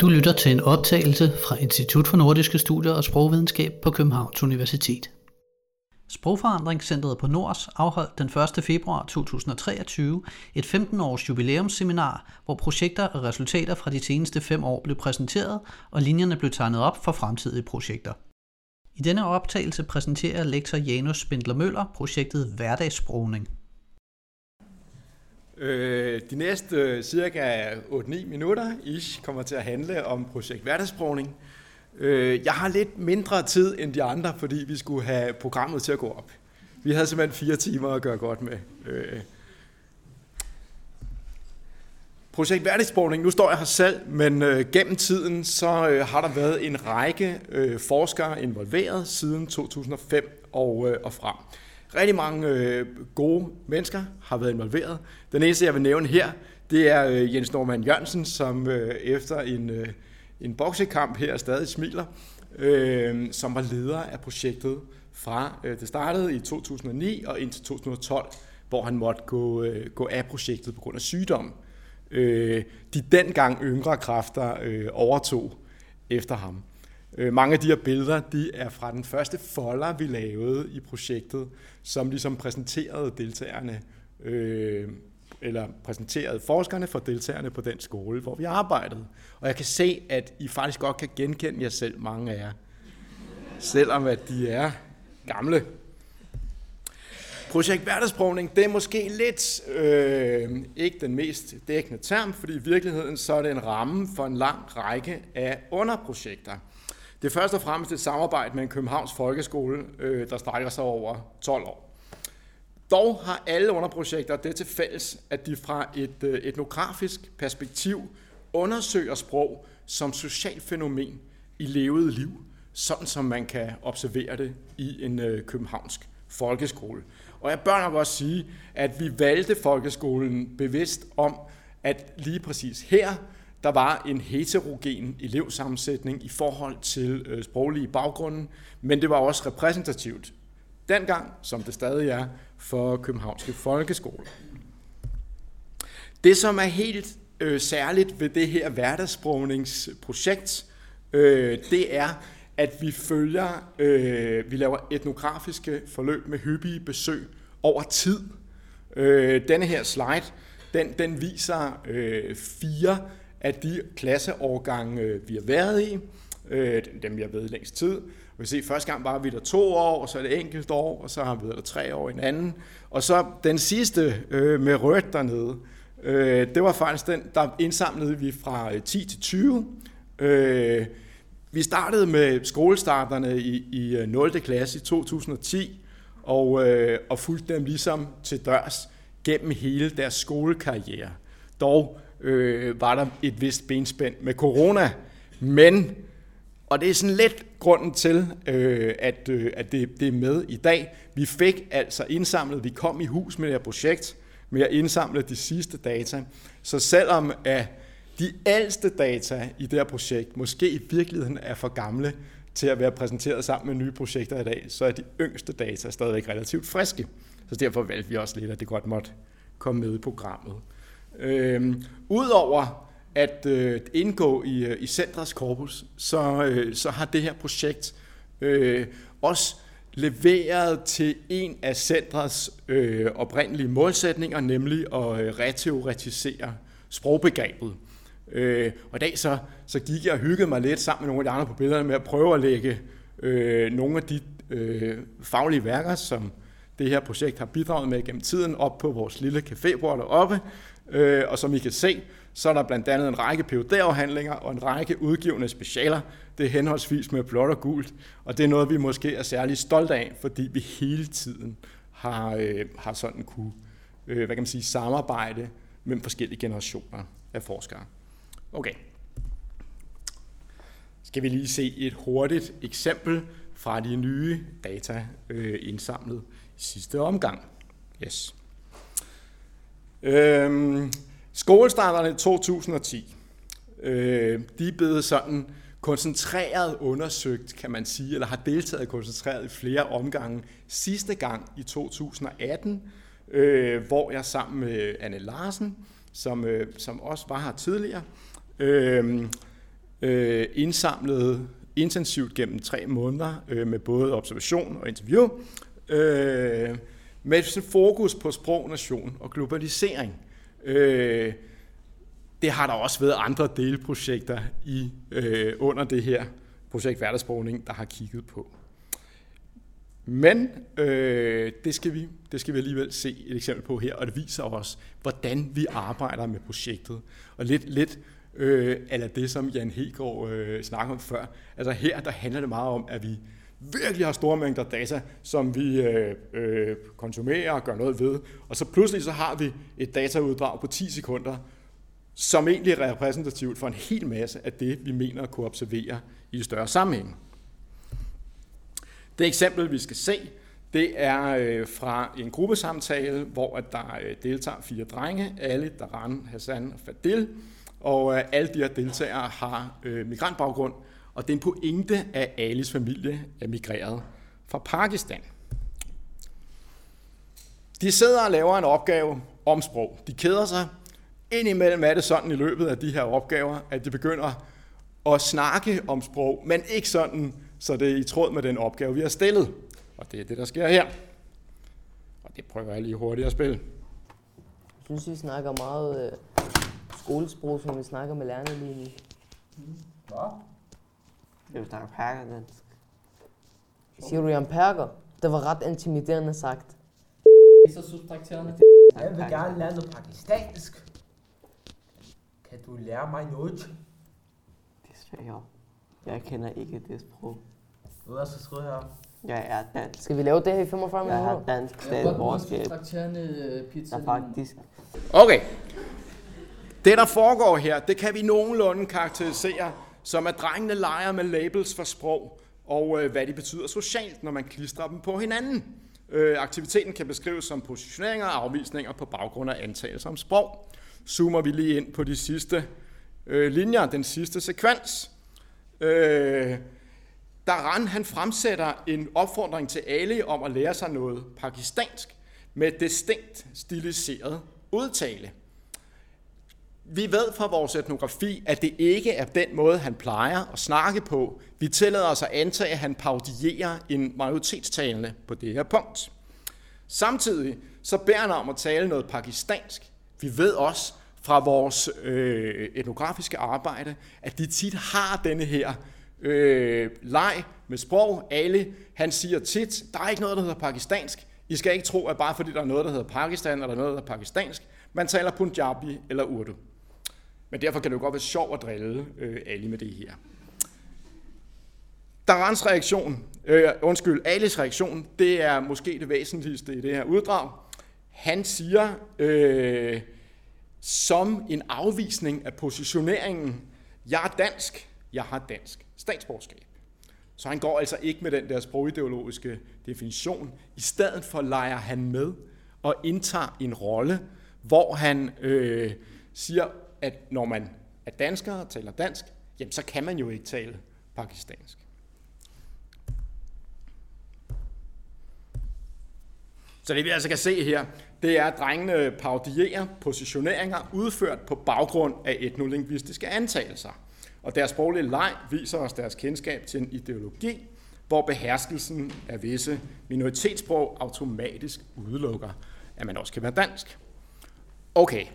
Du lytter til en optagelse fra Institut for Nordiske Studier og Sprogvidenskab på Københavns Universitet. Sprogforandringscentret på Nords afholdt den 1. februar 2023 et 15-års jubilæumsseminar, hvor projekter og resultater fra de seneste fem år blev præsenteret, og linjerne blev tegnet op for fremtidige projekter. I denne optagelse præsenterer lektor Janus Spindler Møller projektet Hverdagssprogning. Øh, de næste øh, cirka 8-9 minutter ish kommer til at handle om projekt hverdagssprogning. Øh, jeg har lidt mindre tid end de andre, fordi vi skulle have programmet til at gå op. Vi havde simpelthen fire timer at gøre godt med. Øh. Projekt hverdagssprogning, nu står jeg her selv, men øh, gennem tiden så øh, har der været en række øh, forskere involveret siden 2005 og, øh, og frem. Rigtig mange øh, gode mennesker har været involveret. Den eneste, jeg vil nævne her, det er øh, Jens Norman Jørgensen, som øh, efter en, øh, en boksekamp her stadig smiler, øh, som var leder af projektet fra øh, det startede i 2009 og indtil 2012, hvor han måtte gå, øh, gå af projektet på grund af sygdom. Øh, de dengang yngre kræfter øh, overtog efter ham. Øh, mange af de her billeder, de er fra den første folder, vi lavede i projektet, som ligesom præsenterede deltagerne, øh, eller præsenterede forskerne for deltagerne på den skole, hvor vi arbejdede. Og jeg kan se, at I faktisk godt kan genkende jer selv, mange af jer. Selvom at de er gamle. Projekt hverdagsprovning, det er måske lidt øh, ikke den mest dækkende term, fordi i virkeligheden så er det en ramme for en lang række af underprojekter. Det er først og fremmest et samarbejde med en Københavns Folkeskole, øh, der strækker sig over 12 år. Dog har alle underprojekter det til fælles, at de fra et øh, etnografisk perspektiv undersøger sprog som socialt fænomen i levet liv, sådan som man kan observere det i en øh, københavnsk folkeskole. Og jeg bør nok også sige, at vi valgte folkeskolen bevidst om, at lige præcis her der var en heterogen elevsammensætning i forhold til øh, sproglige baggrunden, men det var også repræsentativt dengang, som det stadig er, for Københavnske Folkeskole. Det, som er helt øh, særligt ved det her hverdagssprogningsprojekt, øh, det er, at vi følger, øh, vi laver etnografiske forløb med hyppige besøg over tid. Øh, denne her slide, den, den viser øh, fire af de klasseårgange, vi har været i, øh, dem jeg ved længst tid. Vi se, første gang var vi der to år, og så er det enkelt år, og så har vi været der tre år i en anden. Og så den sidste øh, med rødt dernede, øh, det var faktisk den, der indsamlede vi fra øh, 10 til 20. Øh, vi startede med skolestarterne i, i øh, 0. Klasse i 2010, og, øh, og fulgte dem ligesom til dørs gennem hele deres skolekarriere. Dog øh, var der et vist benspænd med corona, men, og det er sådan lidt grunden til, øh, at, øh, at det, det er med i dag, vi fik altså indsamlet, vi kom i hus med det her projekt, med at indsamle de sidste data, så selvom at de ældste data i det her projekt måske i virkeligheden er for gamle til at være præsenteret sammen med nye projekter i dag, så er de yngste data stadigvæk relativt friske. Så derfor valgte vi også lidt, at det godt måtte komme med i programmet. Øh, Udover at øh, indgå i, øh, i centrets korpus, så, øh, så har det her projekt øh, også leveret til en af centrets øh, oprindelige målsætninger, nemlig at øh, reteoretisere sprogbegrebet. Øh, og i dag så, så gik jeg og hyggede mig lidt sammen med nogle af de andre på billederne med at prøve at lægge øh, nogle af de øh, faglige værker, som det her projekt har bidraget med gennem tiden, op på vores lille cafébord deroppe, Øh, og som I kan se, så er der blandt andet en række phd afhandlinger og en række udgivende specialer. Det er henholdsvis med blåt og gult, og det er noget, vi måske er særlig stolte af, fordi vi hele tiden har, øh, har sådan kunne øh, hvad kan man sige, samarbejde mellem forskellige generationer af forskere. Okay. Skal vi lige se et hurtigt eksempel fra de nye data øh, indsamlet i sidste omgang. Yes. Øhm, skolestarterne 2010, øh, de er blevet sådan koncentreret undersøgt, kan man sige, eller har deltaget koncentreret i flere omgange. Sidste gang i 2018, øh, hvor jeg sammen med Anne Larsen, som, øh, som også var her tidligere, øh, øh, indsamlede intensivt gennem tre måneder øh, med både observation og interview, øh, med fokus på sprog, nation og globalisering. Øh, det har der også været andre delprojekter i øh, under det her projekt Hverdagssprogning, der har kigget på. Men øh, det, skal vi, det skal vi alligevel se et eksempel på her, og det viser os, hvordan vi arbejder med projektet. Og lidt, lidt øh, eller det, som Jan Hegård øh, snakkede om før. Altså her, der handler det meget om, at vi virkelig har store mængder data, som vi øh, øh, konsumerer og gør noget ved. Og så pludselig så har vi et datauddrag på 10 sekunder, som egentlig er repræsentativt for en hel masse af det, vi mener at kunne observere i større sammenhæng. Det eksempel, vi skal se, det er øh, fra en gruppesamtale, hvor at der øh, deltager fire drenge, Ali, Daran, Hassan og Fadil, og øh, alle de her deltagere har øh, migrantbaggrund, og det er en pointe, at Alis familie er migreret fra Pakistan. De sidder og laver en opgave om sprog. De keder sig. Indimellem er det sådan i løbet af de her opgaver, at de begynder at snakke om sprog, men ikke sådan, så det er i tråd med den opgave, vi har stillet. Og det er det, der sker her. Og det prøver jeg lige hurtigt at spille. Jeg synes, vi snakker meget øh, skolesprog, som vi snakker med lærerne lige nu. Hvad? Jeg snakker perkerdansk. Siger du Jan Perker? Det var ret intimiderende sagt. Så subtrakterende. Jeg Jeg vil gerne lære noget pakistansk. Kan du lære mig noget? Desværre. Jeg kender ikke det sprog. Ved du, så skrive her? Jeg er dansk. Skal vi lave det her i 45 Jeg har minutter? dansk Jeg bruge en statsborgerskab. subtrakterende pizza. Der faktisk Okay. Det, der foregår her, det kan vi nogenlunde karakterisere som, at drengene leger med labels for sprog, og øh, hvad de betyder socialt, når man klistrer dem på hinanden. Øh, aktiviteten kan beskrives som positioneringer og afvisninger på baggrund af antagelser om sprog. Zoomer vi lige ind på de sidste øh, linjer, den sidste sekvens. Øh, Daran han fremsætter en opfordring til Ali om at lære sig noget pakistansk med distinkt stiliseret udtale. Vi ved fra vores etnografi, at det ikke er den måde, han plejer at snakke på. Vi tillader os at antage, at han paudierer en majoritetstalende på det her punkt. Samtidig så bærer han om at tale noget pakistansk. Vi ved også fra vores øh, etnografiske arbejde, at de tit har denne her øh, leg med sprog. Ali, han siger tit, der er ikke noget, der hedder pakistansk. I skal ikke tro, at bare fordi der er noget, der hedder Pakistan, eller noget, der hedder pakistansk, man taler Punjabi eller Urdu. Men derfor kan det jo godt være sjovt at drille øh, Ali med det her. Darans reaktion, øh, undskyld, Alis reaktion, det er måske det væsentligste i det her uddrag. Han siger, øh, som en afvisning af positioneringen, jeg er dansk, jeg har dansk statsborgerskab. Så han går altså ikke med den der sprogideologiske definition. I stedet for leger han med og indtager en rolle, hvor han øh, siger, at når man er dansker og taler dansk, jamen så kan man jo ikke tale pakistansk. Så det vi altså kan se her, det er, at drengene parodierer positioneringer udført på baggrund af etnolingvistiske antagelser. Og deres sproglige leg viser os deres kendskab til en ideologi, hvor beherskelsen af visse minoritetssprog automatisk udelukker, at man også kan være dansk. Okay,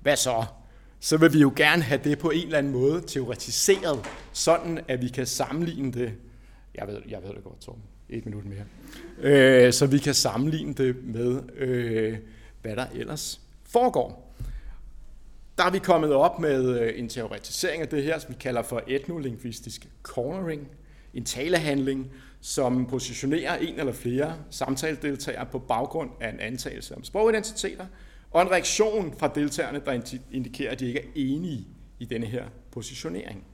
hvad så? Så vil vi jo gerne have det på en eller anden måde teoretiseret, sådan at vi kan sammenligne det. Jeg ved, jeg ved det godt, Tom. Et minut mere. Øh, så vi kan sammenligne det med, øh, hvad der ellers foregår. Der er vi kommet op med øh, en teoretisering af det her, som vi kalder for etnolingvistisk cornering. En talehandling, som positionerer en eller flere samtaledeltagere på baggrund af en antagelse om sprogidentiteter, og en reaktion fra deltagerne, der indikerer, at de ikke er enige i denne her positionering.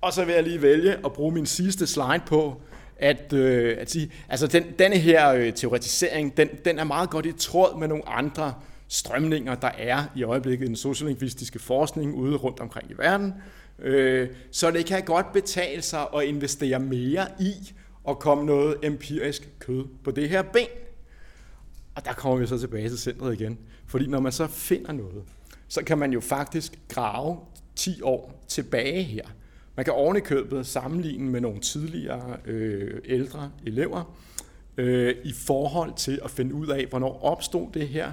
Og så vil jeg lige vælge at bruge min sidste slide på, at, øh, at sige, altså den, denne her øh, teoretisering, den, den er meget godt i tråd med nogle andre strømninger, der er i øjeblikket i den sociolingvistiske forskning ude rundt omkring i verden. Øh, så det kan godt betale sig at investere mere i at komme noget empirisk kød på det her ben. Og der kommer vi så tilbage til centret igen. Fordi når man så finder noget, så kan man jo faktisk grave 10 år tilbage her. Man kan ovenikøbet sammenligne med nogle tidligere øh, ældre elever øh, i forhold til at finde ud af, hvornår opstod det her,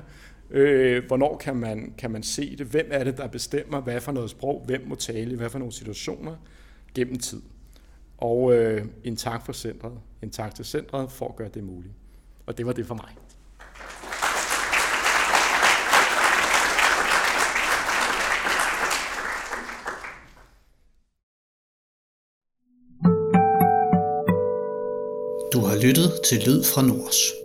øh, hvornår kan man, kan man se det, hvem er det, der bestemmer, hvad for noget sprog, hvem må tale, hvad for nogle situationer gennem tid. Og øh, en tak for centret, en tak til centret for at gøre det muligt. Og det var det for mig. Lyttet til Lyd fra Nords.